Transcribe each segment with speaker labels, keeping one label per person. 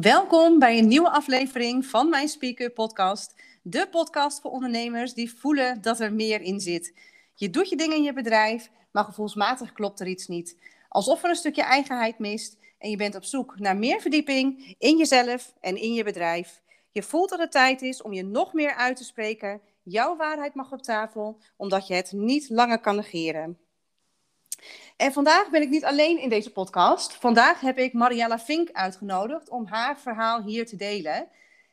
Speaker 1: Welkom bij een nieuwe aflevering van mijn Speaker Podcast. De podcast voor ondernemers die voelen dat er meer in zit. Je doet je dingen in je bedrijf, maar gevoelsmatig klopt er iets niet. Alsof er een stukje eigenheid mist en je bent op zoek naar meer verdieping in jezelf en in je bedrijf. Je voelt dat het tijd is om je nog meer uit te spreken. Jouw waarheid mag op tafel, omdat je het niet langer kan negeren. En vandaag ben ik niet alleen in deze podcast. Vandaag heb ik Mariella Vink uitgenodigd om haar verhaal hier te delen.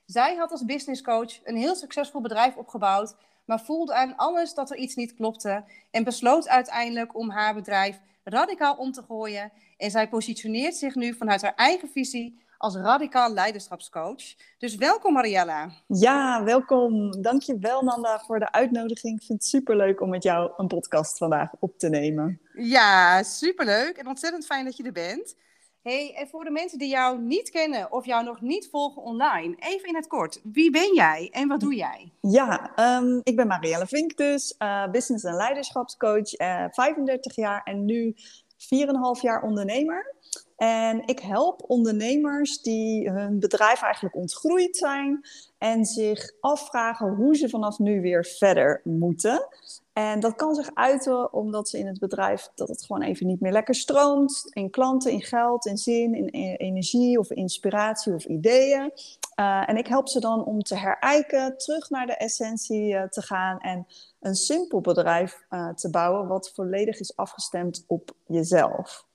Speaker 1: Zij had als businesscoach een heel succesvol bedrijf opgebouwd, maar voelde aan alles dat er iets niet klopte en besloot uiteindelijk om haar bedrijf radicaal om te gooien. En zij positioneert zich nu vanuit haar eigen visie als radicaal leiderschapscoach. Dus welkom Mariella.
Speaker 2: Ja, welkom. Dankjewel Nanda voor de uitnodiging. Ik vind het superleuk om met jou een podcast vandaag op te nemen.
Speaker 1: Ja, superleuk en ontzettend fijn dat je er bent. Hey, en voor de mensen die jou niet kennen of jou nog niet volgen online, even in het kort. Wie ben jij en wat doe jij?
Speaker 2: Ja, um, ik ben Marielle Vink dus, uh, business- en leiderschapscoach, uh, eh, 35 jaar en nu 4,5 jaar ondernemer. En ik help ondernemers die hun bedrijf eigenlijk ontgroeid zijn en zich afvragen hoe ze vanaf nu weer verder moeten. En dat kan zich uiten omdat ze in het bedrijf dat het gewoon even niet meer lekker stroomt. In klanten, in geld, in zin, in energie of inspiratie of ideeën. Uh, en ik help ze dan om te herijken, terug naar de essentie uh, te gaan en een simpel bedrijf uh, te bouwen wat volledig is afgestemd op jezelf.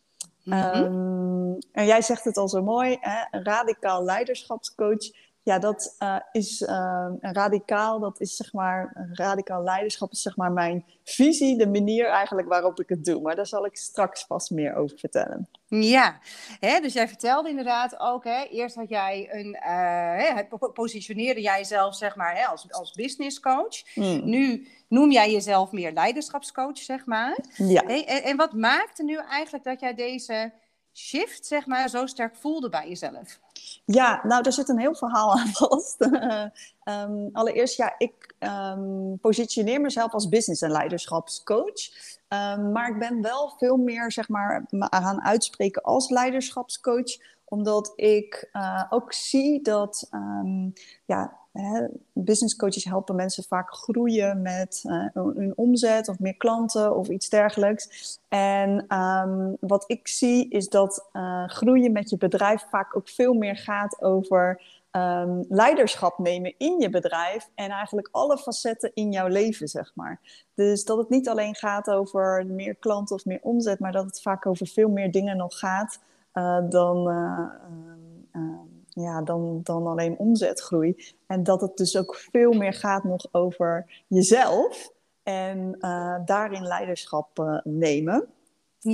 Speaker 2: Mm-hmm. um, en jij zegt het al zo mooi, hè? radicaal leiderschapscoach ja, dat uh, is uh, radicaal. Dat is zeg maar, radicaal leiderschap is zeg maar mijn visie, de manier eigenlijk waarop ik het doe. Maar daar zal ik straks vast meer over vertellen.
Speaker 1: Ja, hè, dus jij vertelde inderdaad ook, hè, eerst had jij een, uh, hè, positioneerde jij jezelf zeg maar hè, als, als business coach. Mm. Nu noem jij jezelf meer leiderschapscoach, zeg maar. Ja. Hey, en, en wat maakte nu eigenlijk dat jij deze shift, zeg maar, zo sterk voelde bij jezelf?
Speaker 2: Ja, nou, er zit een heel verhaal aan vast. um, allereerst, ja, ik um, positioneer mezelf als business- en leiderschapscoach. Um, maar ik ben wel veel meer, zeg maar, me gaan uitspreken als leiderschapscoach omdat ik uh, ook zie dat um, ja, business coaches helpen mensen vaak groeien met uh, hun omzet of meer klanten of iets dergelijks. En um, wat ik zie is dat uh, groeien met je bedrijf vaak ook veel meer gaat over um, leiderschap nemen in je bedrijf en eigenlijk alle facetten in jouw leven, zeg maar. Dus dat het niet alleen gaat over meer klanten of meer omzet, maar dat het vaak over veel meer dingen nog gaat uh, dan ja, dan, dan alleen omzetgroei. En dat het dus ook veel meer gaat nog over jezelf en uh, daarin leiderschap uh, nemen.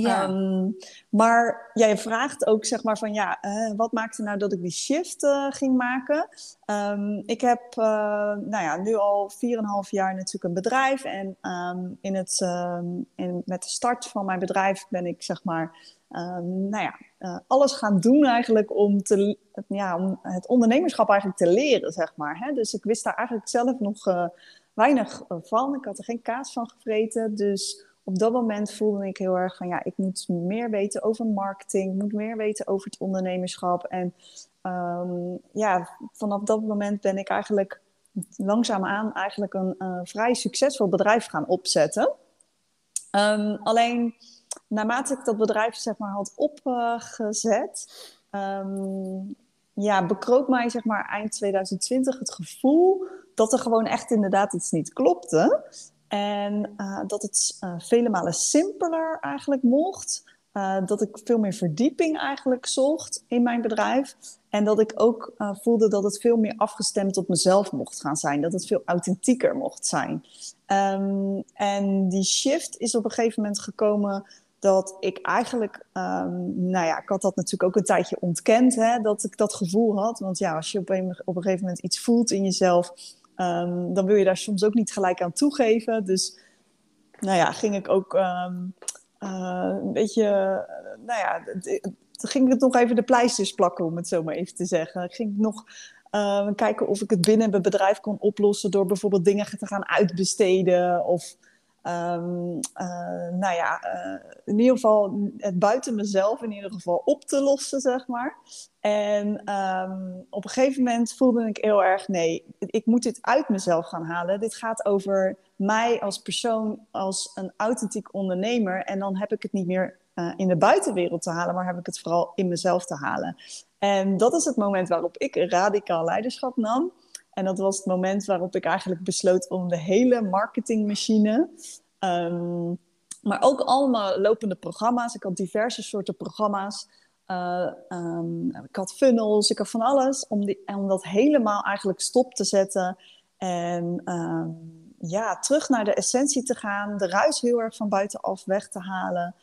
Speaker 2: Ja. Um, maar jij vraagt ook zeg maar van ja, uh, wat maakte nou dat ik die shift ging maken? Um, ik heb nou ja, nu al 4,5 jaar natuurlijk een bedrijf. En um, in het, in, met de start van mijn bedrijf ben ik zeg maar nou ja, alles gaan doen eigenlijk om, te, ja, om het ondernemerschap eigenlijk te leren, zeg maar. Hè? Dus ik wist daar eigenlijk zelf nog weinig van. Ik had er geen kaas van gevreten. Dus op dat moment voelde ik heel erg van ja, ik moet meer weten over marketing, ik moet meer weten over het ondernemerschap. En um, ja, vanaf dat moment ben ik eigenlijk langzaamaan eigenlijk een uh, vrij succesvol bedrijf gaan opzetten. Um, alleen naarmate ik dat bedrijf zeg maar, had opgezet, um, ja, bekroop mij zeg maar, eind 2020 het gevoel dat er gewoon echt inderdaad iets niet klopte. En uh, dat het uh, vele malen simpeler eigenlijk mocht. Uh, dat ik veel meer verdieping eigenlijk zocht in mijn bedrijf. En dat ik ook voelde dat het veel meer afgestemd op mezelf mocht gaan zijn. Dat het veel authentieker mocht zijn. Um, en die shift is op een gegeven moment gekomen dat ik eigenlijk, um, nou ja, ik had dat natuurlijk ook een tijdje ontkend, hè, dat ik dat gevoel had. Want ja, als je op een, op een gegeven moment iets voelt in jezelf, um, dan wil je daar soms ook niet gelijk aan toegeven. Dus, nou ja, ging ik ook um, uh, een beetje, uh, nou ja, ging ik het nog even de pleisters plakken, om het zo maar even te zeggen. Ik ging nog uh, kijken of ik het binnen mijn bedrijf kon oplossen door bijvoorbeeld dingen te gaan uitbesteden of Um, nou ja, in ieder geval het buiten mezelf in ieder geval op te lossen, zeg maar. En ehm, op een gegeven moment voelde ik heel erg, nee, ik moet dit uit mezelf gaan halen. Dit gaat over mij als persoon, als een authentiek ondernemer. En dan heb ik het niet meer uh, in de buitenwereld te halen, maar heb ik het vooral in mezelf te halen. En dat is het moment waarop ik radicaal leiderschap nam. En dat was het moment waarop ik eigenlijk besloot om de hele marketingmachine, um, maar ook allemaal lopende programma's. Ik had diverse soorten programma's. Uh, um, ik had funnels, ik had van alles. Om, die, om dat helemaal eigenlijk stop te zetten. En um, ja, terug naar de essentie te gaan. De ruis heel erg van buitenaf weg te halen.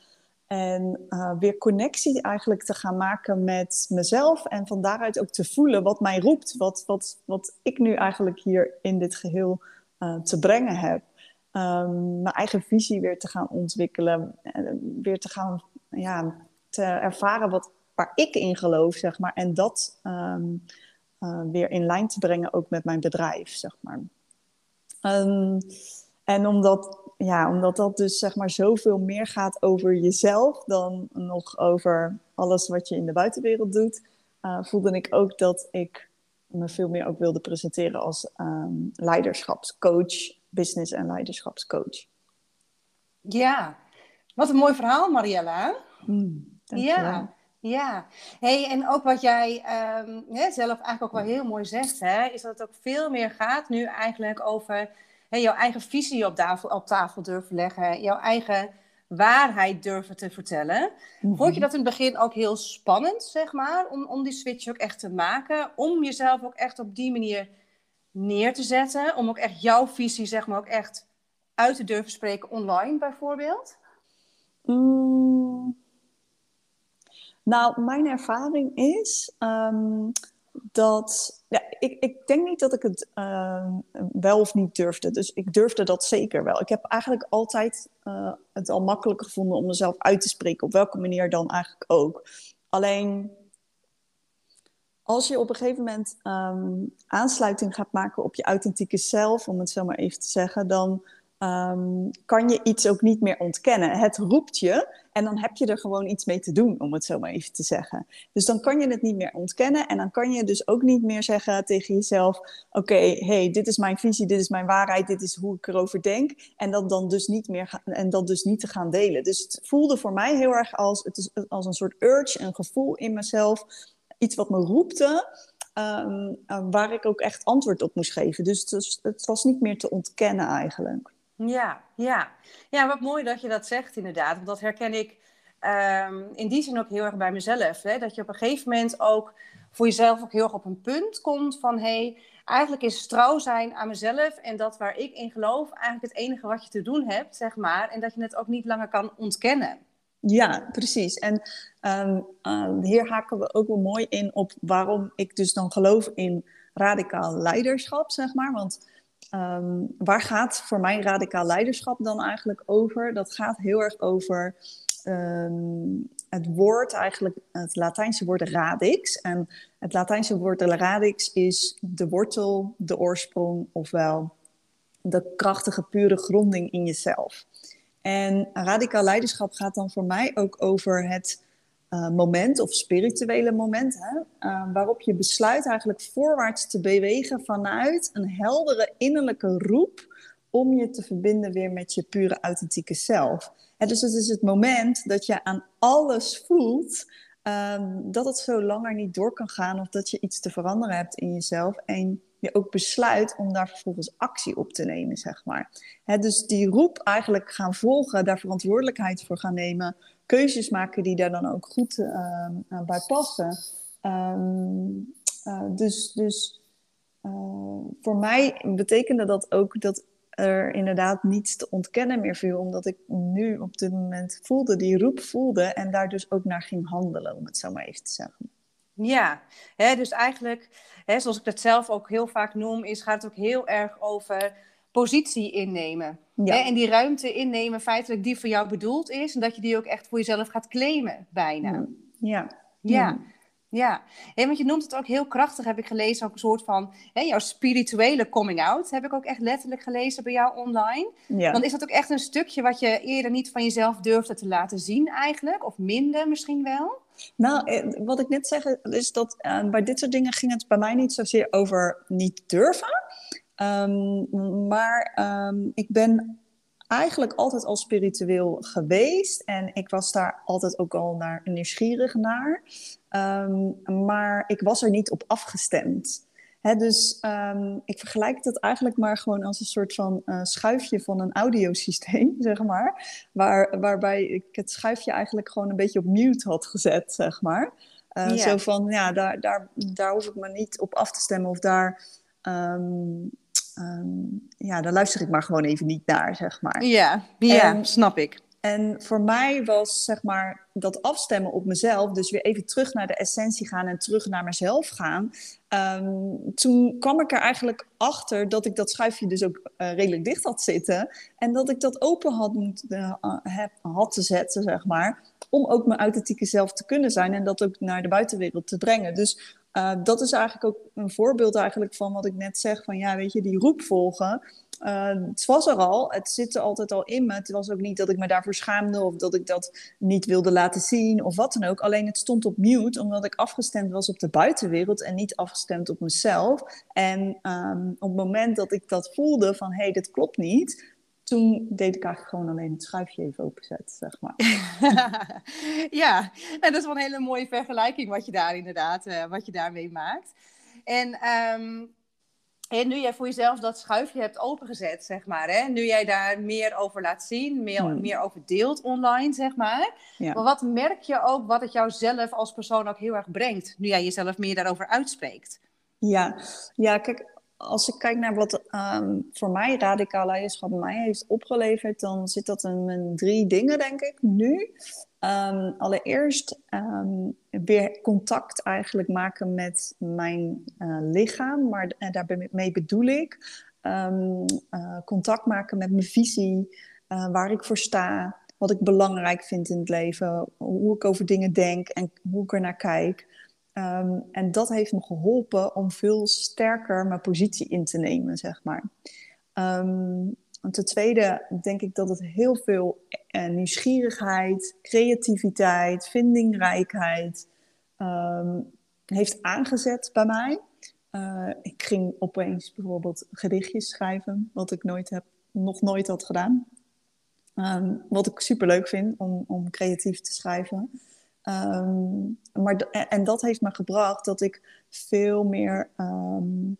Speaker 2: En uh, weer connectie eigenlijk te gaan maken met mezelf. En van daaruit ook te voelen wat mij roept. Wat, wat, wat ik nu eigenlijk hier in dit geheel uh, te brengen heb. Um, mijn eigen visie weer te gaan ontwikkelen. En weer te gaan ja, te ervaren wat, waar ik in geloof, zeg maar. En dat uh, weer in lijn te brengen ook met mijn bedrijf, zeg maar. Um, en omdat, ja, omdat dat dus zeg maar zoveel meer gaat over jezelf dan nog over alles wat je in de buitenwereld doet, uh, voelde ik ook dat ik me veel meer ook wilde presenteren als um, leiderschapscoach, business- en leiderschapscoach.
Speaker 1: Ja, wat een mooi verhaal, Mariella.
Speaker 2: Mm,
Speaker 1: ja, ja. Hey, en ook wat jij um, hè, zelf eigenlijk ook wel heel mooi zegt, hè, is dat het ook veel meer gaat nu eigenlijk over hè, jouw eigen visie op tafel, op tafel durven leggen, jouw eigen waarheid durven te vertellen. Mm Vond je dat in het begin ook heel spannend, zeg maar, om, om die switch ook echt te maken, om jezelf ook echt op die manier neer te zetten, om ook echt jouw visie, zeg maar, ook echt uit te durven spreken online bijvoorbeeld?
Speaker 2: Mm. Nou, mijn ervaring is um, dat. Ja, ik, ik denk niet dat ik het uh, wel of niet durfde. Dus ik durfde dat zeker wel. Ik heb eigenlijk altijd uh, het al makkelijk gevonden om mezelf uit te spreken, op welke manier dan eigenlijk ook. Alleen als je op een gegeven moment um, aansluiting gaat maken op je authentieke zelf, om het zo maar even te zeggen, dan um, kan je iets ook niet meer ontkennen. Het roept je en dan heb je er gewoon iets mee te doen, om het zo maar even te zeggen. Dus dan kan je het niet meer ontkennen en dan kan je dus ook niet meer zeggen tegen jezelf: Oké, hey, dit is mijn visie, dit is mijn waarheid, dit is hoe ik erover denk. En dat dan dus niet meer en dat dus niet te gaan delen. Dus het voelde voor mij heel erg als, het is, als een soort urge, een gevoel in mezelf, iets wat me roepte. Um, waar ik ook echt antwoord op moest geven. Dus het was niet meer te ontkennen eigenlijk.
Speaker 1: Ja, ja. ja, wat mooi dat je dat zegt inderdaad. Want dat herken ik um, in die zin ook heel erg bij mezelf. Hè? Dat je op een gegeven moment ook voor jezelf ook heel erg op een punt komt van... hey, eigenlijk is trouw zijn aan mezelf en dat waar ik in geloof... eigenlijk het enige wat je te doen hebt, zeg maar. En dat je het ook niet langer kan ontkennen.
Speaker 2: Ja, precies. En um, uh, hier haken we ook wel mooi in op waarom ik dus dan geloof in radicaal leiderschap, zeg maar. Want Um, waar gaat voor mij radicaal leiderschap dan eigenlijk over? Dat gaat heel erg over um, het woord, eigenlijk het Latijnse woord radix. En het Latijnse woord radix is de wortel, de oorsprong, ofwel de krachtige, pure gronding in jezelf. En radicaal leiderschap gaat dan voor mij ook over het uh, moment of spirituele moment, hè, uh, waarop je besluit eigenlijk voorwaarts te bewegen vanuit een heldere innerlijke roep om je te verbinden weer met je pure authentieke zelf. Dus het is het moment dat je aan alles voelt um, dat het zo langer niet door kan gaan of dat je iets te veranderen hebt in jezelf en je ook besluit om daar vervolgens actie op te nemen, zeg maar. Dus die roep eigenlijk gaan volgen, daar verantwoordelijkheid voor gaan nemen, keuzes maken die daar dan ook goed uh, bij passen. Um, uh, dus dus uh, voor mij betekende dat ook dat er inderdaad niets te ontkennen meer viel, omdat ik nu op dit moment voelde, die roep voelde en daar dus ook naar ging handelen, om het zo maar even te zeggen.
Speaker 1: Ja, hè, dus eigenlijk, hè, zoals ik dat zelf ook heel vaak noem, is, gaat het ook heel erg over positie innemen. Ja. Hè? En die ruimte innemen, feitelijk die voor jou bedoeld is. En dat je die ook echt voor jezelf gaat claimen, bijna.
Speaker 2: Ja.
Speaker 1: Ja. Ja, hey, want je noemt het ook heel krachtig, heb ik gelezen, ook een soort van hè, jouw spirituele coming out. Heb ik ook echt letterlijk gelezen bij jou online. Ja. Want is dat ook echt een stukje wat je eerder niet van jezelf durfde te laten zien eigenlijk? Of minder misschien wel?
Speaker 2: Nou, eh, wat ik net zeg is dat uh, bij dit soort dingen ging het bij mij niet zozeer over niet durven. Um, maar um, ik ben eigenlijk altijd al spiritueel geweest. En ik was daar altijd ook al naar, nieuwsgierig naar. Um, maar ik was er niet op afgestemd. Dus um, ik vergelijk het eigenlijk maar gewoon als een soort van uh, schuifje van een audiosysteem, zeg maar. Waar, waarbij ik het schuifje eigenlijk gewoon een beetje op mute had gezet, zeg maar. Uh, Zo van, ja, daar, daar, daar hoef ik me niet op af te stemmen of daar... Um, um, ja, daar luister ik maar gewoon even niet naar, zeg maar.
Speaker 1: Ja, ja snap ik.
Speaker 2: En voor mij was zeg maar dat afstemmen op mezelf, dus weer even terug naar de essentie gaan en terug naar mezelf gaan. Um, toen kwam ik er eigenlijk achter dat ik dat schuifje dus ook uh, redelijk dicht had zitten. En dat ik dat open had, moet, uh, heb, had te zetten, zeg maar. Om ook mijn authentieke zelf te kunnen zijn en dat ook naar de buitenwereld te brengen. Dus uh, dat is eigenlijk ook een voorbeeld eigenlijk van wat ik net zeg. Van ja, weet je, die roep volgen. Uh, het was er al, het zit er altijd al in me. Het was ook niet dat ik me daarvoor schaamde of dat ik dat niet wilde laten zien of wat dan ook. Alleen het stond op mute omdat ik afgestemd was op de buitenwereld en niet afgestemd op mezelf. En um, op het moment dat ik dat voelde van hé, hey, dit klopt niet, toen deed ik eigenlijk gewoon alleen het schuifje even openzetten, zeg maar.
Speaker 1: ja, en dat is wel een hele mooie vergelijking wat je daar inderdaad, uh, wat je daarmee maakt. En, um, en nu jij voor jezelf dat schuifje hebt opengezet, zeg maar, hè? nu jij daar meer over laat zien, meer, hmm. meer over deelt online, zeg maar. Ja. Maar wat merk je ook wat het jou zelf als persoon ook heel erg brengt, nu jij jezelf meer daarover uitspreekt?
Speaker 2: Ja, ja kijk, als ik kijk naar wat um, voor mij radicaal leiderschap mij heeft opgeleverd, dan zit dat in drie dingen, denk ik, nu. Um, allereerst um, weer contact eigenlijk maken met mijn uh, lichaam, maar daarmee bedoel ik uh, contact maken met mijn visie, uh, waar ik voor sta, wat ik belangrijk vind in het leven, hoe ik over dingen denk en hoe ik er naar kijk. Um, en dat heeft me geholpen om veel sterker mijn positie in te nemen, zeg maar. Um, ten tweede denk ik dat het heel veel uh, nieuwsgierigheid, creativiteit, vindingrijkheid um, heeft aangezet bij mij. Uh, ik ging opeens bijvoorbeeld gedichtjes schrijven, wat ik nooit heb, nog nooit had gedaan. Wat ik super leuk vind om, om creatief te schrijven. Um, maar en dat heeft me gebracht dat ik veel meer um,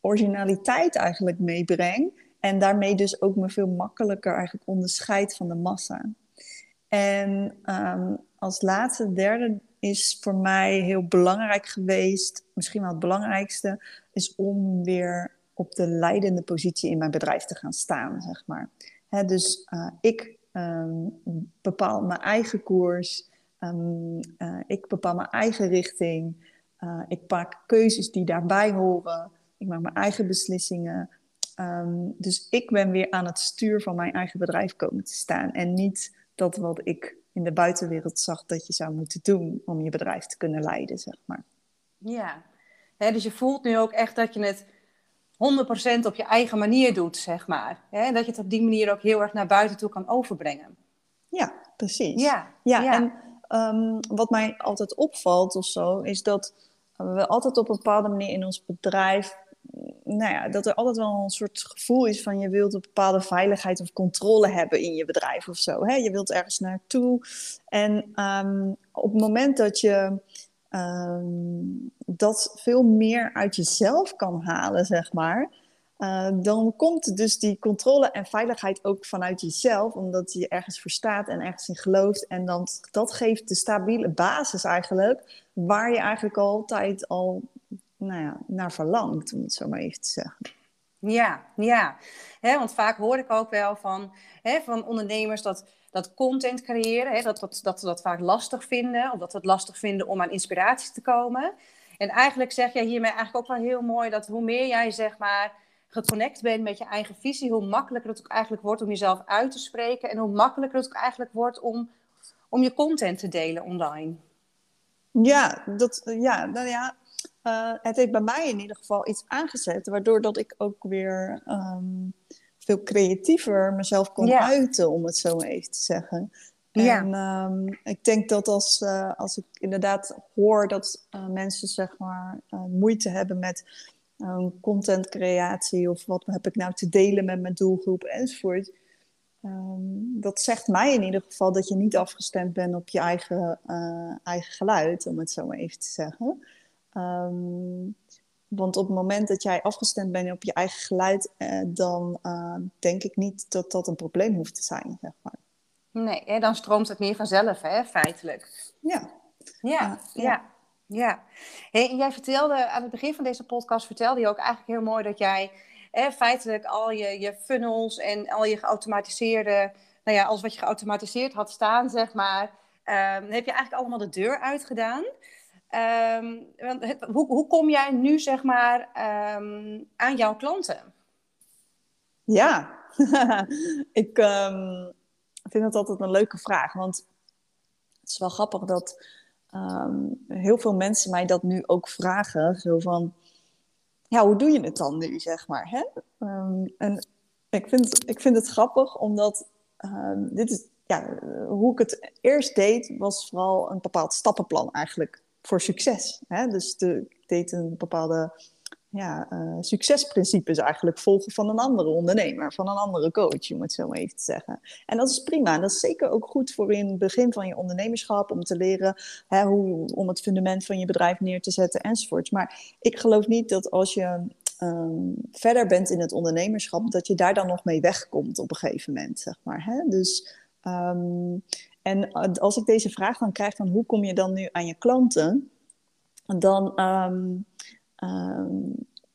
Speaker 2: originaliteit eigenlijk meebreng. En daarmee dus ook me veel makkelijker eigenlijk onderscheid van de massa. En um, als laatste, derde, is voor mij heel belangrijk geweest, misschien wel het belangrijkste, is om weer op de leidende positie in mijn bedrijf te gaan staan, zeg maar. Dus uh, ik bepaal mijn eigen koers. Um, uh, ik bepaal mijn eigen richting. Uh, ik maak keuzes die daarbij horen. Ik maak mijn eigen beslissingen. Um, dus ik ben weer aan het stuur van mijn eigen bedrijf komen te staan. En niet dat wat ik in de buitenwereld zag dat je zou moeten doen om je bedrijf te kunnen leiden, zeg maar.
Speaker 1: Ja, He, dus je voelt nu ook echt dat je het 100% op je eigen manier doet, zeg maar. He, dat je het op die manier ook heel erg naar buiten toe kan overbrengen.
Speaker 2: Ja, precies. Ja, ja, ja. en Um, wat mij altijd opvalt of zo, is dat we altijd op een bepaalde manier in ons bedrijf. Nou ja, dat er altijd wel een soort gevoel is van je wilt een bepaalde veiligheid of controle hebben in je bedrijf of zo. Hè? Je wilt ergens naartoe. En um, op het moment dat je um, dat veel meer uit jezelf kan halen, zeg maar uh, dan komt dus die controle en veiligheid ook vanuit jezelf, omdat je ergens voor staat en ergens in gelooft. En dan, dat geeft de stabiele basis eigenlijk, waar je eigenlijk altijd al nou ja, naar verlangt, om het zo maar even te zeggen.
Speaker 1: Ja, ja. want vaak hoor ik ook wel van, van ondernemers dat, dat content creëren, dat, dat, dat ze dat vaak lastig vinden, of dat ze het lastig vinden om aan inspiratie te komen. En eigenlijk zeg jij hiermee eigenlijk ook wel heel mooi dat hoe meer jij zeg maar geconnect bent met je eigen visie, hoe makkelijker het ook eigenlijk wordt om jezelf uit te spreken en hoe makkelijker het ook eigenlijk wordt om, om je content te delen online.
Speaker 2: Ja, dat, ja, nou ja, uh, het heeft bij mij in ieder geval iets aangezet, waardoor dat ik ook weer ehm, veel creatiever mezelf kon uiten, om het zo even te zeggen. Ja. En um, ik denk dat als, uh, als ik inderdaad hoor dat uh, mensen zeg maar moeite hebben met contentcreatie of wat heb ik nou te delen met mijn doelgroep enzovoort. Um, dat zegt mij in ieder geval dat je niet afgestemd bent op je eigen, eigen geluid, om het zo maar even te zeggen. Ehm, want op het moment dat jij afgestemd bent op je eigen geluid, eh, dan uh, denk ik niet dat dat een probleem hoeft te zijn, zeg maar.
Speaker 1: Nee, hè, dan stroomt het meer vanzelf, hè, feitelijk.
Speaker 2: Ja.
Speaker 1: Ja, ja. ja. Hey, jij vertelde aan het begin van deze podcast, vertelde je ook eigenlijk heel mooi dat jij feitelijk al je, je funnels en al je geautomatiseerde, nou ja, alles wat je geautomatiseerd had staan, zeg maar, um, heb je eigenlijk allemaal de deur uitgedaan. Ehm, hoe, hoe, kom jij nu, zeg maar, ehm, aan jouw klanten?
Speaker 2: Ja, ik um, vind dat altijd een leuke vraag. Want het is wel grappig dat heel veel mensen mij dat nu ook vragen. Zo van, ja, hoe doe je het dan nu, zeg maar? Hè? en ik vind, ik vind het grappig, omdat dit is, ja, hoe ik het eerst deed, was vooral een bepaald stappenplan eigenlijk voor succes. Hè? Dus de, ik deed een bepaalde ja, uh, succesprincipes eigenlijk volgen van een andere ondernemer, van een andere coach, om het zo maar even te zeggen. En dat is prima. En dat is zeker ook goed voor in het begin van je ondernemerschap, om te leren hè, hoe, om het fundament van je bedrijf neer te zetten enzovoorts. Maar ik geloof niet dat als je um, verder bent in het ondernemerschap, dat je daar dan nog mee wegkomt op een gegeven moment, zeg maar. Hè? Dus um, en eh, als ik deze vraag dan krijg van hoe kom je dan nu aan je klanten, dan, ehm, ehm,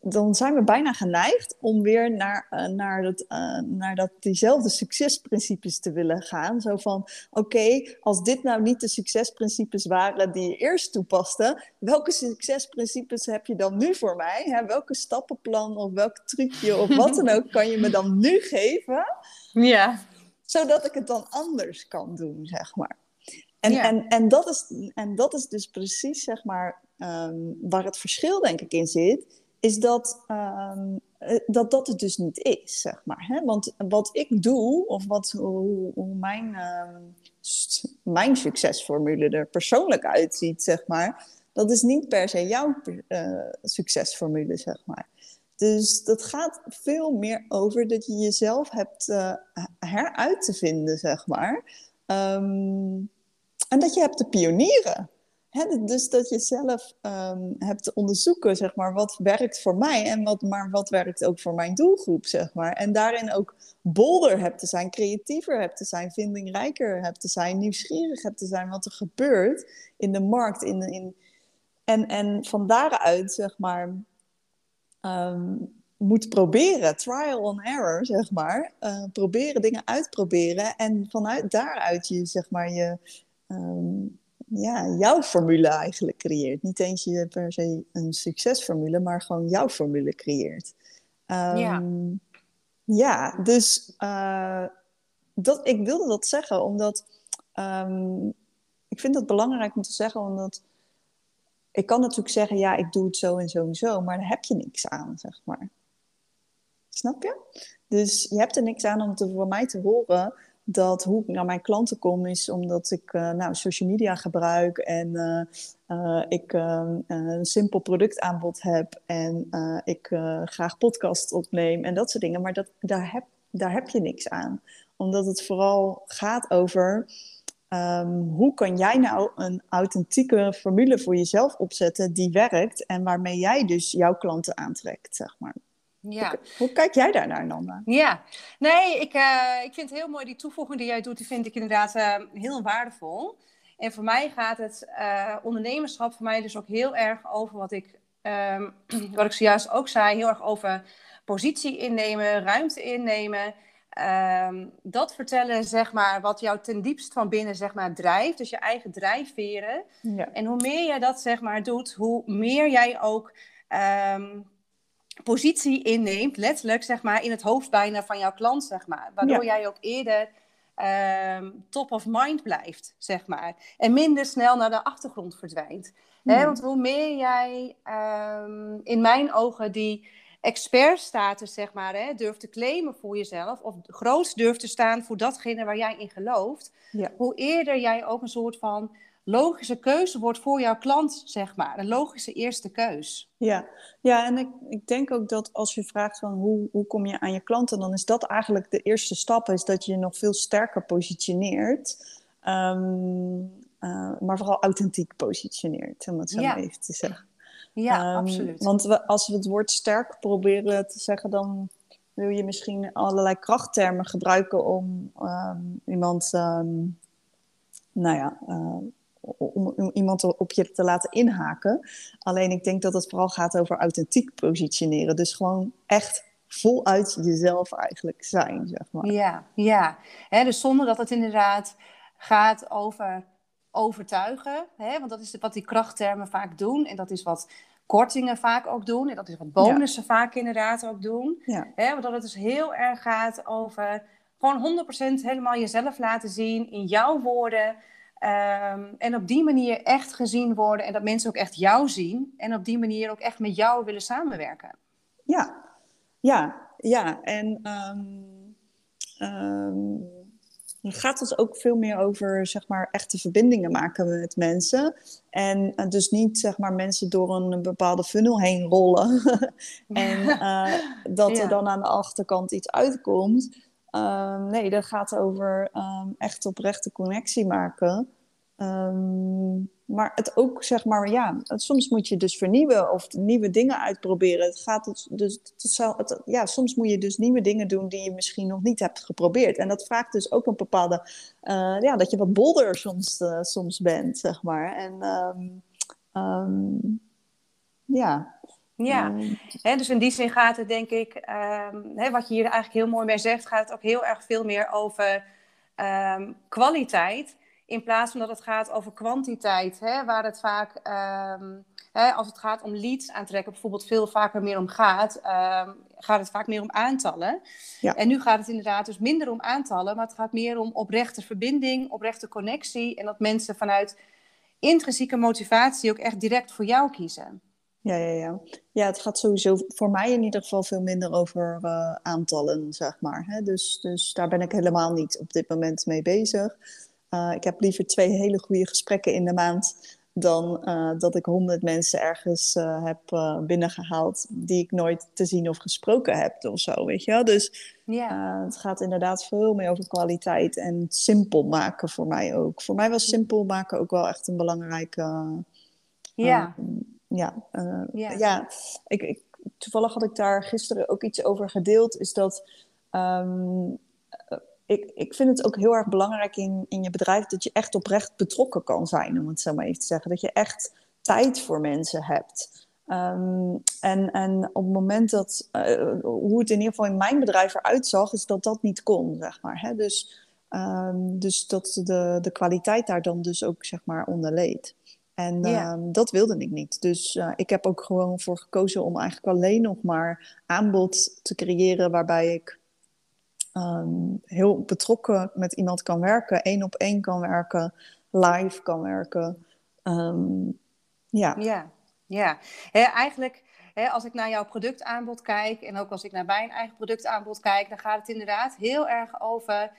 Speaker 2: dan zijn we bijna geneigd om weer naar, uh, naar, dat, uh, naar dat, diezelfde succesprincipes te willen gaan. Zo van, oké, als dit nou niet de succesprincipes waren die je eerst toepaste, welke succesprincipes heb je dan nu voor mij? Hè? Welke stappenplan of welk trucje of wat dan ook kan je me dan nu geven?
Speaker 1: Ja
Speaker 2: zodat ik het dan anders kan doen, zeg maar. En, en, en, dat, is, en dat is dus precies, zeg maar, ehm, waar het verschil denk ik in zit, is dat, um, dat dat het dus niet is, zeg maar. Hè? Want wat ik doe, of wat, hoe, hoe mijn, ehm, mijn succesformule er persoonlijk uitziet, zeg maar, dat is niet per se jouw uh, succesformule, zeg maar. Dus dat gaat veel meer over dat je jezelf hebt uh, heruit te vinden, zeg maar. Ehm, en dat je hebt te pionieren. Dus dat je zelf um, hebt te onderzoeken, zeg maar, wat werkt voor mij en wat, maar wat werkt ook voor mijn doelgroep, zeg maar. En daarin ook bolder hebt te zijn, creatiever hebt te zijn, vindingrijker hebt te zijn, nieuwsgierig hebt te zijn wat er gebeurt in de markt. In, in, en, en van daaruit, zeg maar, um, moet proberen, trial and error, zeg maar. Uh, proberen, dingen uitproberen en vanuit daaruit je, zeg maar, je, um, ja, jouw formule eigenlijk creëert. Niet eens je per se een succesformule, maar gewoon jouw formule creëert. Um, ja. Ja, dus uh, dat, ik wilde dat zeggen, omdat ik vind het belangrijk om te zeggen, omdat ik kan natuurlijk zeggen, ja, ik doe het zo en zo en zo, maar daar heb je niks aan, zeg maar. Snap je? Dus je hebt er niks aan om te, voor mij te horen dat hoe ik naar mijn klanten kom is omdat ik uh, nou, social media gebruik en uh, uh, ik een simpel productaanbod heb en ik graag podcast opneem en dat soort dingen. Maar dat, daar, heb, daar heb je niks aan. Omdat het vooral gaat over Um, hoe kan jij nou een authentieke formule voor jezelf opzetten die werkt en waarmee jij dus jouw klanten aantrekt, zeg maar. Ja. Hoe, hoe kijk jij daar naar, Nanda?
Speaker 1: Ja, nee, ik, uh, ik vind het heel mooi die toevoeging die jij doet, die vind ik inderdaad uh, heel waardevol. En voor mij gaat het uh, ondernemerschap voor mij dus ook heel erg over wat ik, um, wat ik zojuist ook zei, heel erg over positie innemen, ruimte innemen. Ehm, dat vertellen, zeg maar, wat jou ten diepst van binnen, zeg maar, drijft. Dus je eigen drijfveren. Ja. En hoe meer jij dat, zeg maar, doet, hoe meer jij ook um, positie inneemt, letterlijk, zeg maar, in het hoofd bijna van jouw klant, zeg maar. Waardoor jij ook eerder ehm, top of mind blijft, zeg maar. En minder snel naar de achtergrond verdwijnt. Hè? Want hoe meer jij ehm, in mijn ogen die expertstatus, zeg maar, hè, durft te claimen voor jezelf, of groot durft te staan voor datgene waar jij in gelooft, hoe eerder jij ook een soort van logische keuze wordt voor jouw klant, zeg maar. Een logische eerste keus.
Speaker 2: Ja, ja en ik, ik denk ook dat als je vraagt van hoe, hoe kom je aan je klanten, dan is dat eigenlijk de eerste stap, is dat je je nog veel sterker positioneert. Ehm, eh, maar vooral authentiek positioneert, om het zo ja. even te zeggen.
Speaker 1: Ja, ehm, absoluut.
Speaker 2: Want we, als we het woord sterk proberen te zeggen, dan wil je misschien allerlei krachttermen gebruiken om ehm, iemand, nou ja, uh, om, iemand op je te laten inhaken. Alleen ik denk dat het vooral gaat over authentiek positioneren. Dus gewoon echt voluit jezelf eigenlijk zijn, zeg maar.
Speaker 1: Ja, ja. dus zonder dat het inderdaad gaat over overtuigen. want dat is wat die krachttermen vaak doen. En dat is wat kortingen vaak ook doen. En dat is wat bonussen vaak inderdaad ook doen. Ja. want dat het dus heel erg gaat over gewoon 100% helemaal jezelf laten zien in jouw woorden. Ehm, en op die manier echt gezien worden en dat mensen ook echt jou zien en op die manier ook echt met jou willen samenwerken.
Speaker 2: Ja, ja, ja. En um, het gaat dus ook veel meer over zeg maar, echte verbindingen maken met mensen. En uh, dus niet zeg maar, mensen door een bepaalde funnel heen rollen. en uh, dat er dan aan de achterkant iets uitkomt. Um, nee, dat gaat over um, echt oprechte connectie maken. Um, maar het ook, zeg maar, ja, soms moet je dus vernieuwen of nieuwe dingen uitproberen. Het gaat dus, dus het ja, soms moet je dus nieuwe dingen doen die je misschien nog niet hebt geprobeerd. En dat vraagt dus ook een bepaalde, uh, ja, dat je wat bolder soms, uh, soms bent, zeg maar. En ja,
Speaker 1: ja, He, dus in die zin gaat het denk ik, um, he, wat je hier eigenlijk heel mooi mee zegt, gaat het ook heel erg veel meer over um, kwaliteit. In plaats van dat het gaat over kwantiteit, hè, waar het vaak, ehm, hè, als het gaat om leads aantrekken, bijvoorbeeld veel vaker meer om gaat, gaat het vaak meer om aantallen. Ja. En nu gaat het inderdaad dus minder om aantallen, maar het gaat meer om oprechte verbinding, oprechte connectie en dat mensen vanuit intrinsieke motivatie ook echt direct voor jou kiezen.
Speaker 2: Ja, ja, ja. ja, het gaat sowieso voor mij in ieder geval veel minder over uh, aantallen, zeg maar. Hè? Dus, dus daar ben ik helemaal niet op dit moment mee bezig. Uh, ik heb liever twee hele goede gesprekken in de maand dan uh, dat ik honderd mensen ergens heb binnengehaald die ik nooit te zien of gesproken heb of zo, weet je wel. Dus ja. het gaat inderdaad veel meer over kwaliteit en simpel maken voor mij ook. Voor mij was simpel maken ook wel echt een belangrijke...
Speaker 1: ja
Speaker 2: ja, uh, ja. Ik, ik, toevallig had ik daar gisteren ook iets over gedeeld. Is dat um, ik, ik vind het ook heel erg belangrijk in, in je bedrijf dat je echt oprecht betrokken kan zijn, om het zo maar even te zeggen. Dat je echt tijd voor mensen hebt. Um, en, en op het moment dat, uh, hoe het in ieder geval in mijn bedrijf eruit zag, is dat dat niet kon, zeg maar. Hè? Dus, um, dus dat de, de kwaliteit daar dan dus ook, zeg maar, onder leed. En ehm, dat wilde ik niet. Dus uh, ik heb ook gewoon voor gekozen om eigenlijk alleen nog maar aanbod te creëren waarbij ik um, heel betrokken met iemand kan werken, één op één kan werken, live kan werken. Um, ja.
Speaker 1: Ja, ja. eigenlijk, als ik naar jouw productaanbod kijk en ook als ik naar mijn eigen productaanbod kijk, dan gaat het inderdaad heel erg over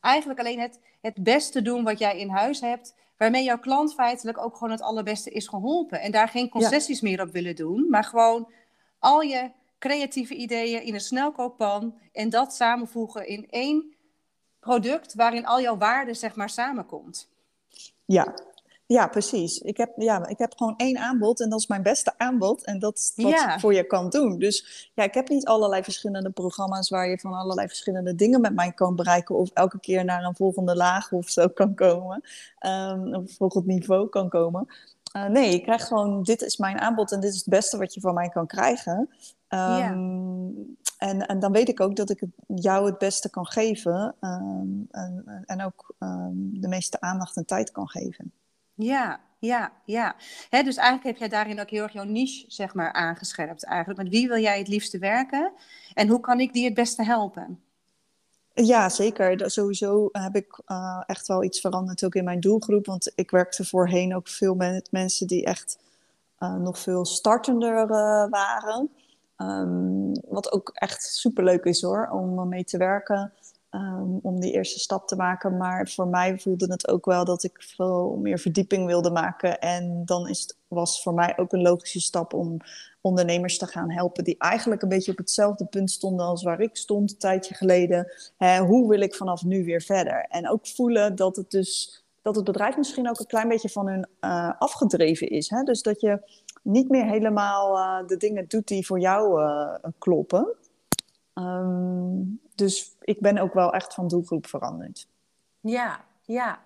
Speaker 1: eigenlijk alleen het, het beste doen wat jij in huis hebt waarmee jouw klant feitelijk ook gewoon het allerbeste is geholpen. En daar geen concessies meer op willen doen, maar gewoon al je creatieve ideeën in een snelkookpan en dat samenvoegen in één product waarin al jouw waarde zeg maar samenkomt.
Speaker 2: Ja, ja, precies. Ik heb, ja, ik heb gewoon één aanbod en dat is mijn beste aanbod. En dat is wat ik voor je kan doen. Dus ja, ik heb niet allerlei verschillende programma's waar je van allerlei verschillende dingen met mij kan bereiken. Of elke keer naar een volgende laag of zo kan komen. Um, of volgend niveau kan komen. Uh, nee, je krijgt gewoon, dit is mijn aanbod en dit is het beste wat je van mij kan krijgen. Um, ja. en, en dan weet ik ook dat ik het, jou het beste kan geven. Um, en, en ook de meeste aandacht en tijd kan geven.
Speaker 1: Ja, ja, ja. Dus eigenlijk heb jij daarin ook heel erg jouw niche zeg maar, aangescherpt eigenlijk. Met wie wil jij het liefste werken en hoe kan ik die het beste helpen?
Speaker 2: Ja, zeker. Sowieso heb ik uh, echt wel iets veranderd ook in mijn doelgroep. Want ik werkte voorheen ook veel met mensen die echt uh, nog veel startender uh, waren. Um, wat ook echt superleuk is hoor, om mee te werken. Um, om die eerste stap te maken. Maar voor mij voelde het ook wel dat ik veel meer verdieping wilde maken. En dan is het, was voor mij ook een logische stap om ondernemers te gaan helpen die eigenlijk een beetje op hetzelfde punt stonden als waar ik stond een tijdje geleden. Hè, hoe wil ik vanaf nu weer verder? En ook voelen dat het dus dat het bedrijf misschien ook een klein beetje van hun uh, afgedreven is. Hè? Dus dat je niet meer helemaal uh, de dingen doet die voor jou uh, kloppen. Um, dus ik ben ook wel echt van doelgroep veranderd.
Speaker 1: Ja, ja.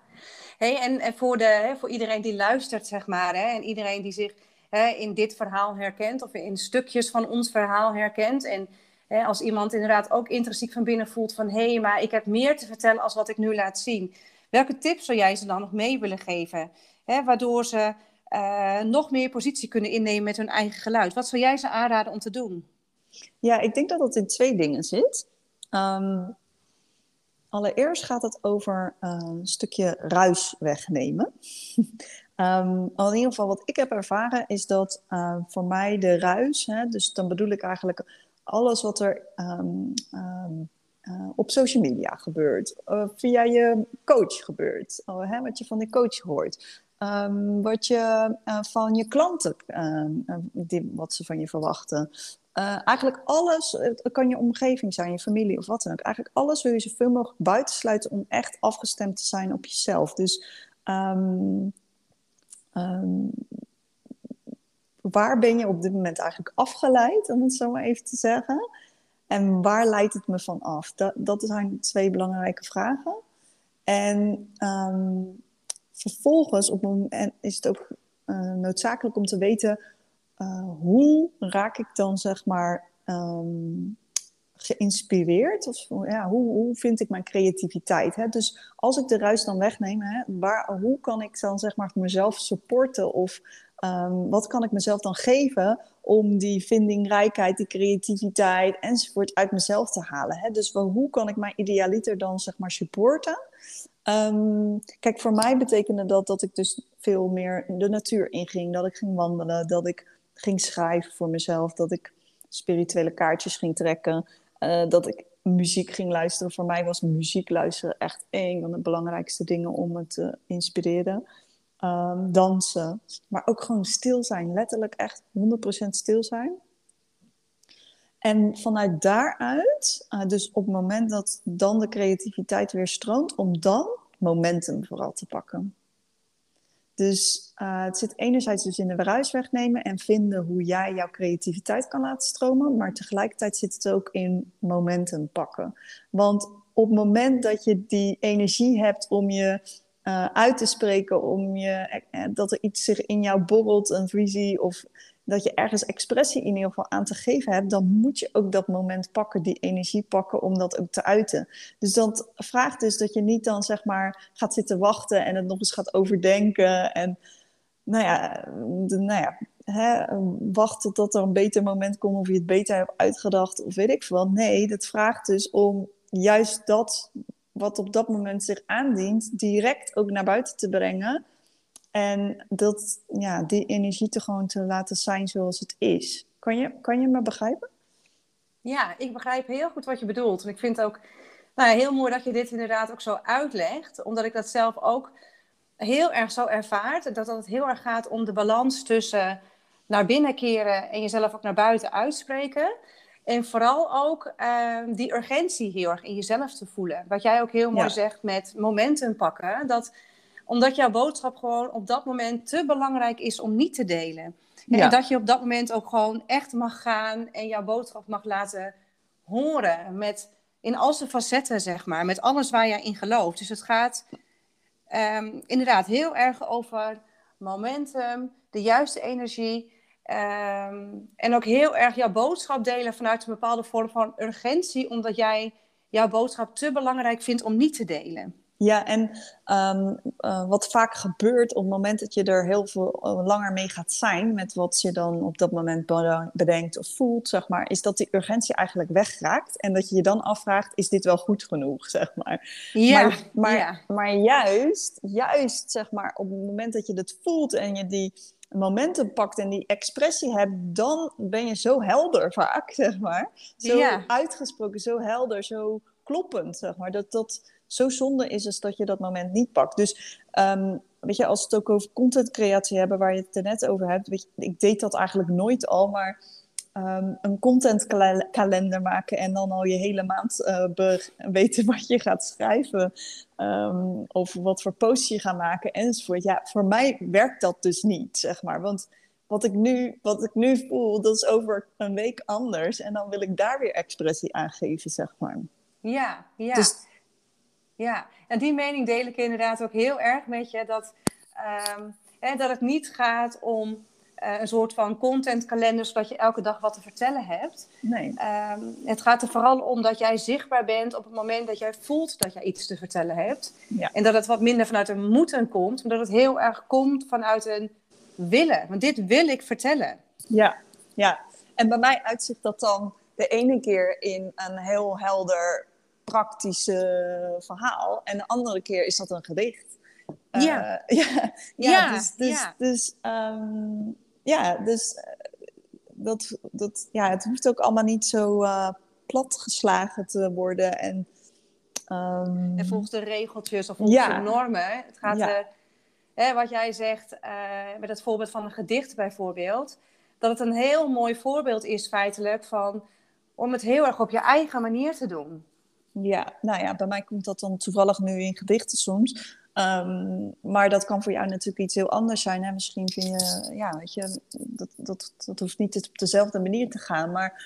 Speaker 1: Hey, en, en voor, de, voor iedereen die luistert, zeg maar, hè, en iedereen die zich hè, in dit verhaal herkent of in stukjes van ons verhaal herkent. En hè, als iemand inderdaad ook intrinsiek van binnen voelt van hé, hey, maar ik heb meer te vertellen als wat ik nu laat zien. Welke tips zou jij ze dan nog mee willen geven? Hè, waardoor ze uh, nog meer positie kunnen innemen met hun eigen geluid. Wat zou jij ze aanraden om te doen?
Speaker 2: Ja, ik denk dat het in twee dingen zit. Um, allereerst gaat het over uh, een stukje ruis wegnemen. um, in ieder geval wat ik heb ervaren is dat voor mij de ruis, hè, dus dan bedoel ik eigenlijk alles wat er uh, op social media gebeurt, via je coach gebeurt, oh, hè, wat je van de coach hoort, wat je uh, van je klanten, wat ze van je verwachten. Uh, eigenlijk alles, het kan je omgeving zijn, je familie of wat dan ook. Eigenlijk alles wil je zoveel mogelijk buitensluiten om echt afgestemd te zijn op jezelf. Dus um, um, waar ben je op dit moment eigenlijk afgeleid, om het zo maar even te zeggen? En waar leidt het me van af? Dat, dat zijn twee belangrijke vragen. En um, vervolgens op is het ook uh, noodzakelijk om te weten uh, hoe raak ik dan zeg maar um, geïnspireerd? Of ja, hoe, hoe vind ik mijn creativiteit? Hè? Dus als ik de ruis dan wegneem, hè, waar, hoe kan ik dan zeg maar mezelf supporten? Of um, wat kan ik mezelf dan geven om die vindingrijkheid, die creativiteit enzovoort uit mezelf te halen? Hè? Dus hoe kan ik mijn idealiter dan zeg maar supporten? Um, kijk, voor mij betekende dat dat ik dus veel meer de natuur inging. Dat ik ging wandelen, dat ik ging schrijven voor mezelf, dat ik spirituele kaartjes ging trekken, uh, dat ik muziek ging luisteren. Voor mij was muziek luisteren echt een van de belangrijkste dingen om me te inspireren. Um, dansen, maar ook gewoon stil zijn, letterlijk echt 100% stil zijn. En vanuit daaruit, uh, dus op het moment dat dan de creativiteit weer stroomt, om dan momentum vooral te pakken. Dus uh, het zit enerzijds dus in de ruis wegnemen en vinden hoe jij jouw creativiteit kan laten stromen, maar tegelijkertijd zit het ook in momentum pakken. Want op het moment dat je die energie hebt om je uh, uit te spreken, om je, dat er iets zich in jou borrelt, een visie of dat je ergens expressie in ieder geval aan te geven hebt, dan moet je ook dat moment pakken, die energie pakken om dat ook te uiten. Dus dat vraagt dus dat je niet dan zeg maar gaat zitten wachten en het nog eens gaat overdenken en nou ja, nou ja hè, wachten tot er een beter moment komt of je het beter hebt uitgedacht of weet ik veel. Nee, dat vraagt dus om juist dat wat op dat moment zich aandient, direct ook naar buiten te brengen en dat, ja, die energie te gewoon te laten zijn zoals het is. Kan je, kan je me begrijpen?
Speaker 1: Ja, ik begrijp heel goed wat je bedoelt. En ik vind het ook nou ja, heel mooi dat je dit inderdaad ook zo uitlegt. Omdat ik dat zelf ook heel erg zo ervaart. Dat het heel erg gaat om de balans tussen naar binnen keren en jezelf ook naar buiten uitspreken. En vooral ook uh, die urgentie heel erg in jezelf te voelen. Wat jij ook heel mooi zegt met momentum pakken. Dat omdat jouw boodschap gewoon op dat moment te belangrijk is om niet te delen. En dat je op dat moment ook gewoon echt mag gaan en jouw boodschap mag laten horen. Met, in al zijn facetten, zeg maar. Met alles waar jij in gelooft. Dus het gaat um, inderdaad heel erg over momentum, de juiste energie. Um, en ook heel erg jouw boodschap delen vanuit een bepaalde vorm van urgentie. Omdat jij jouw boodschap te belangrijk vindt om niet te delen.
Speaker 2: Ja, en um, uh, wat vaak gebeurt op het moment dat je er heel veel uh, langer mee gaat zijn, met wat je dan op dat moment bedenkt of voelt, zeg maar, is dat die urgentie eigenlijk wegraakt. En dat je je dan afvraagt, is dit wel goed genoeg, zeg maar.
Speaker 1: Ja,
Speaker 2: maar, maar,
Speaker 1: ja.
Speaker 2: maar juist, juist, zeg maar, op het moment dat je het voelt en je die momentum pakt en die expressie hebt, dan ben je zo helder vaak, zeg maar. Zo
Speaker 1: Ja.
Speaker 2: uitgesproken, zo helder, zo kloppend, zeg maar. Dat dat zo zonde is, is dat je dat moment niet pakt. Dus ehm, weet je, als we het ook over contentcreatie hebben, waar je het er net over hebt, weet je, ik deed dat eigenlijk nooit al, maar ehm, een contentkalender maken en dan al je hele maand eh, weten wat je gaat schrijven ehm, of wat voor posts je gaat maken enzovoort. Ja, voor mij werkt dat dus niet, zeg maar. Want wat ik nu, wat ik nu voel, dat is over een week anders en dan wil ik daar weer expressie aan geven, zeg maar.
Speaker 1: Ja, ja.
Speaker 2: Dus
Speaker 1: Ja, en die mening deel ik inderdaad ook heel erg met je. Dat, ehm, hè, dat het niet gaat om eh, een soort van contentkalender, zodat je elke dag wat te vertellen hebt.
Speaker 2: nee.
Speaker 1: Ehm, het gaat er vooral om dat jij zichtbaar bent op het moment dat jij voelt dat jij iets te vertellen hebt.
Speaker 2: Ja.
Speaker 1: En dat het wat minder vanuit een moeten komt, maar dat het heel erg komt vanuit een willen. Want dit wil ik vertellen.
Speaker 2: Ja, ja. En bij mij uitzicht dat dan de ene keer in een heel helder, praktische verhaal. En de andere keer is dat een gedicht. Eh,
Speaker 1: Ja.
Speaker 2: ja, ja,
Speaker 1: Ja,
Speaker 2: dus, dus,
Speaker 1: ja.
Speaker 2: dus, ehm, ja, dus eh, dat, dat, ja, het hoeft ook allemaal niet zo eh, platgeslagen te worden. En,
Speaker 1: En volgens de regeltjes of volgens
Speaker 2: Ja.
Speaker 1: de normen. Het gaat,
Speaker 2: Ja.
Speaker 1: eh, hè, wat jij zegt eh, met het voorbeeld van een gedicht bijvoorbeeld. Dat het een heel mooi voorbeeld is feitelijk van om het heel erg op je eigen manier te doen.
Speaker 2: Ja, nou ja, bij mij komt dat dan toevallig nu in gedichten soms. Ehm, maar dat kan voor jou natuurlijk iets heel anders zijn. Hè? Misschien vind je, ja, weet je, dat, dat, dat hoeft niet op dezelfde manier te gaan. Maar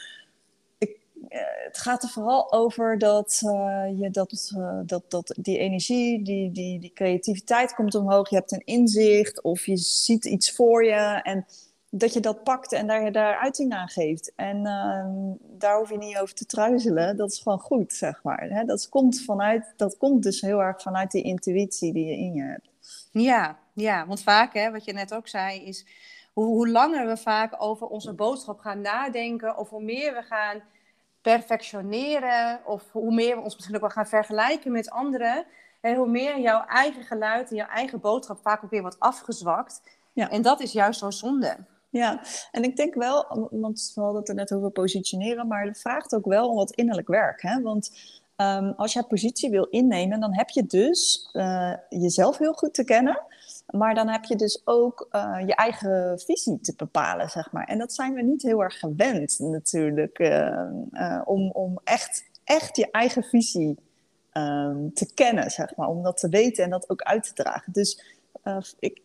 Speaker 2: ik, eh, het gaat er vooral over dat, eh, je dat, eh, dat, dat die energie, die, die, die creativiteit komt omhoog. Je hebt een inzicht of je ziet iets voor je. En dat je dat pakt en daar, daar uiting aan geeft. En ehm, daar hoef je niet over te truizelen. Dat is gewoon goed, zeg maar. Hè? Dat, komt vanuit, dat komt dus heel erg vanuit die intuïtie die je in je hebt.
Speaker 1: Ja, ja, want vaak, hè, wat je net ook zei, is hoe, hoe langer we vaak over onze boodschap gaan nadenken, of hoe meer we gaan perfectioneren, of hoe meer we ons misschien ook wel gaan vergelijken met anderen, hè, hoe meer jouw eigen geluid en jouw eigen boodschap vaak ook weer wordt afgezwakt.
Speaker 2: Ja.
Speaker 1: En dat is juist zo'n zonde.
Speaker 2: Ja, en ik denk wel, want we hadden het er net over positioneren, maar het vraagt ook wel om wat innerlijk werk. Hè? Want ehm, als jij positie wil innemen, dan heb je dus eh, jezelf heel goed te kennen. Maar dan heb je dus ook eh, je eigen visie te bepalen, zeg maar. En dat zijn we niet heel erg gewend natuurlijk, eh, eh, om, om echt, echt je eigen visie ehm, te kennen, zeg maar. Om dat te weten en dat ook uit te dragen. Dus ik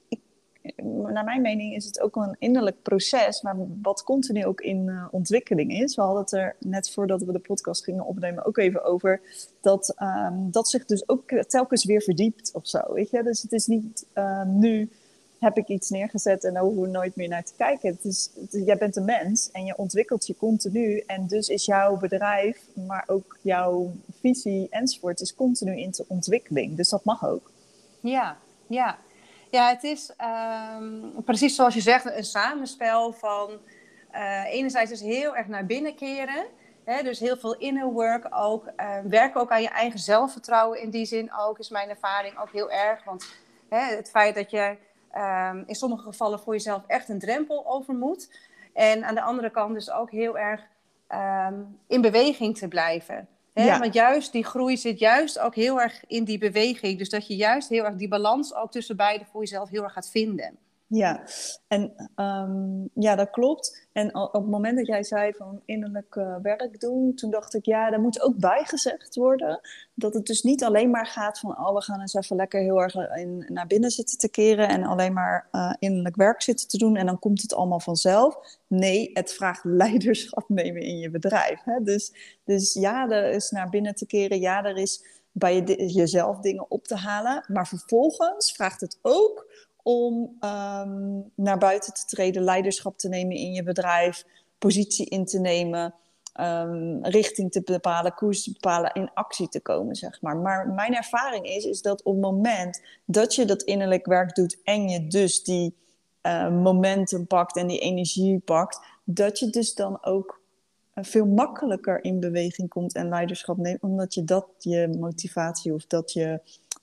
Speaker 2: naar mijn mening is het ook een innerlijk proces, maar wat continu ook in uh, ontwikkeling is. We hadden het er net voordat we de podcast gingen opnemen ook even over dat um, dat zich dus ook telkens weer verdiept of zo. Weet je? Dus het is niet uh, nu heb ik iets neergezet en daar hoeven we nooit meer naar te kijken. Het is, jij bent een mens en je ontwikkelt je continu. En dus is jouw bedrijf, maar ook jouw visie enzovoort, is continu in de ontwikkeling. Dus dat mag ook.
Speaker 1: Ja, ja. Ja, het is um, precies zoals je zegt, een samenspel van uh, enerzijds dus heel erg naar binnen keren. Hè, dus heel veel inner work ook. Uh, werken ook aan je eigen zelfvertrouwen in die zin ook, is mijn ervaring ook heel erg. Want hè, het feit dat je um, in sommige gevallen voor jezelf echt een drempel over moet. En aan de andere kant dus ook heel erg in beweging te blijven. Hè? Ja. Want juist die groei zit juist ook heel erg in die beweging. Dus dat je juist heel erg die balans ook tussen beide voor jezelf heel erg gaat vinden.
Speaker 2: Ja, en um, ja, dat klopt. En op het moment dat jij zei van innerlijk uh, werk doen, toen dacht ik, ja, daar moet ook bijgezegd worden. Dat het dus niet alleen maar gaat van, oh, we gaan eens even lekker heel erg in, naar binnen zitten te keren en alleen maar uh, innerlijk werk zitten te doen en dan komt het allemaal vanzelf. Nee, het vraagt leiderschap nemen in je bedrijf. Hè? Dus, dus ja, er is naar binnen te keren, ja, er is bij je, jezelf dingen op te halen. Maar vervolgens vraagt het ook om um, naar buiten te treden, leiderschap te nemen in je bedrijf, positie in te nemen, um, richting te bepalen, koers te bepalen, in actie te komen, zeg maar. Maar mijn ervaring is, is dat op het moment dat je dat innerlijk werk doet en je dus die uh, momentum pakt en die energie pakt, dat je dus dan ook uh, veel makkelijker in beweging komt en leiderschap neemt, omdat je dat je motivatie of dat je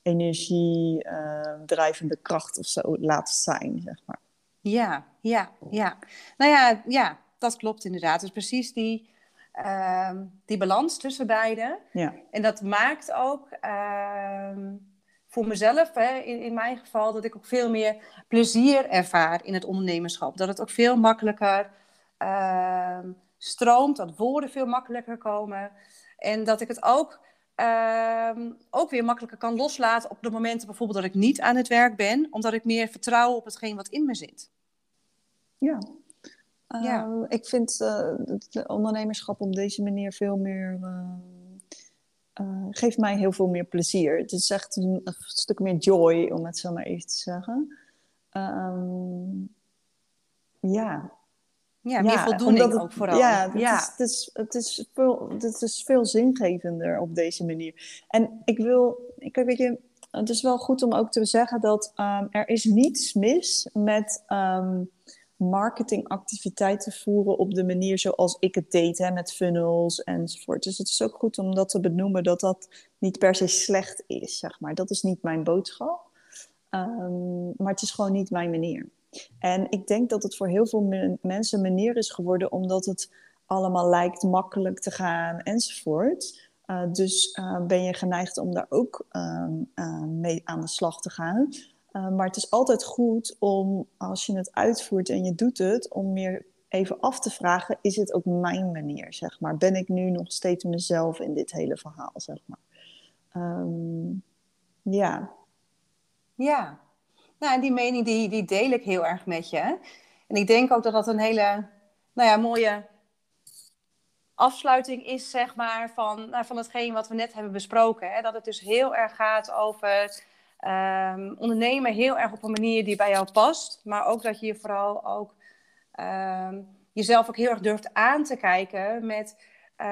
Speaker 2: energie, uh, drijvende kracht of zo laat zijn, zeg maar.
Speaker 1: Ja, ja, ja. Nou ja, ja, dat klopt inderdaad. Dus precies die, uh, die balans tussen beiden. Ja. En dat maakt ook uh, voor mezelf, hè, in, in mijn geval, dat ik ook veel meer plezier ervaar in het ondernemerschap. Dat het ook veel makkelijker ehm, stroomt, dat woorden veel makkelijker komen. En dat ik het ook Ehm, ook weer makkelijker kan loslaten op de momenten bijvoorbeeld dat ik niet aan het werk ben, omdat ik meer vertrouw op hetgeen wat in me zit.
Speaker 2: Ja, ja. Ehm, ik vind uh, het ondernemerschap op deze manier veel meer. Uh, geeft mij heel veel meer plezier. Het is echt een, een, stuk meer joy, om het zo maar even te zeggen. Ehm, ja,
Speaker 1: ja, meer voldoening ook vooral.
Speaker 2: Ja, het, Is, het, is, het, is veel, het is veel zingevender op deze manier. En ik wil, ik weet je, het is wel goed om ook te zeggen dat um, er is niets mis met um, marketingactiviteiten voeren op de manier zoals ik het deed, hè, met funnels enzovoort. Dus het is ook goed om dat te benoemen dat dat niet per se slecht is, zeg maar. Dat is niet mijn boodschap. Um, maar het is gewoon niet mijn manier. En ik denk dat het voor heel veel mensen een manier is geworden omdat het allemaal lijkt makkelijk te gaan enzovoort. Uh, dus uh, ben je geneigd om daar ook uh, mee aan de slag te gaan. maar het is altijd goed om, als je het uitvoert en je doet het, om meer even af te vragen: is het ook mijn manier? Zeg maar. Ben ik nu nog steeds mezelf in dit hele verhaal? Zeg maar. Um, ja.
Speaker 1: Ja, nou, en die mening die, die deel ik heel erg met je. En ik denk ook dat dat een hele nou ja, mooie afsluiting is, zeg maar, van, nou, van hetgeen wat we net hebben besproken. Hè? Dat het dus heel erg gaat over um, ondernemen heel erg op een manier die bij jou past. Maar ook dat je vooral ook um, jezelf ook heel erg durft aan te kijken met... Uh,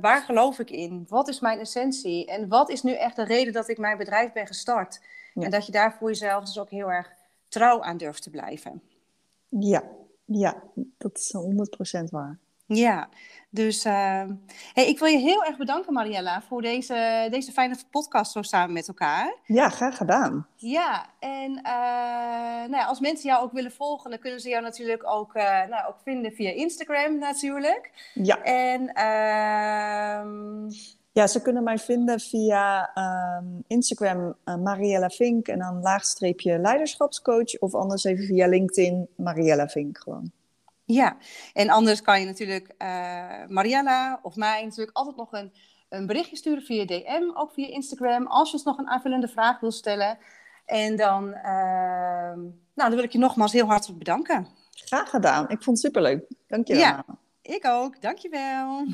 Speaker 1: waar geloof ik in? Wat is mijn essentie? En wat is nu echt de reden dat ik mijn bedrijf ben gestart? En dat je daar voor jezelf dus ook heel erg trouw aan durft te blijven.
Speaker 2: Ja, ja dat is 100% waar.
Speaker 1: Ja, dus uh, hey, ik wil je heel erg bedanken, Mariella, voor deze, deze fijne podcast zo samen met elkaar.
Speaker 2: Ja, graag gedaan.
Speaker 1: Ja, en uh, nou ja, als mensen jou ook willen volgen, dan kunnen ze jou natuurlijk ook, uh, nou, ook vinden via Instagram natuurlijk.
Speaker 2: Ja.
Speaker 1: En uh,
Speaker 2: ja, ze kunnen mij vinden via um, Instagram uh, Mariella Vink en dan laagstreepje leiderschapscoach. Of anders even via LinkedIn Mariella Vink gewoon.
Speaker 1: Ja, en anders kan je natuurlijk uh, Mariella of mij natuurlijk altijd nog een, een berichtje sturen via DM, ook via Instagram, als je ons nog een aanvullende vraag wil stellen. En dan, uh, nou, dan wil ik je nogmaals heel hartelijk bedanken.
Speaker 2: Graag gedaan. Ik vond het superleuk. Dank je wel.
Speaker 1: Ja, ik ook. Dank je wel.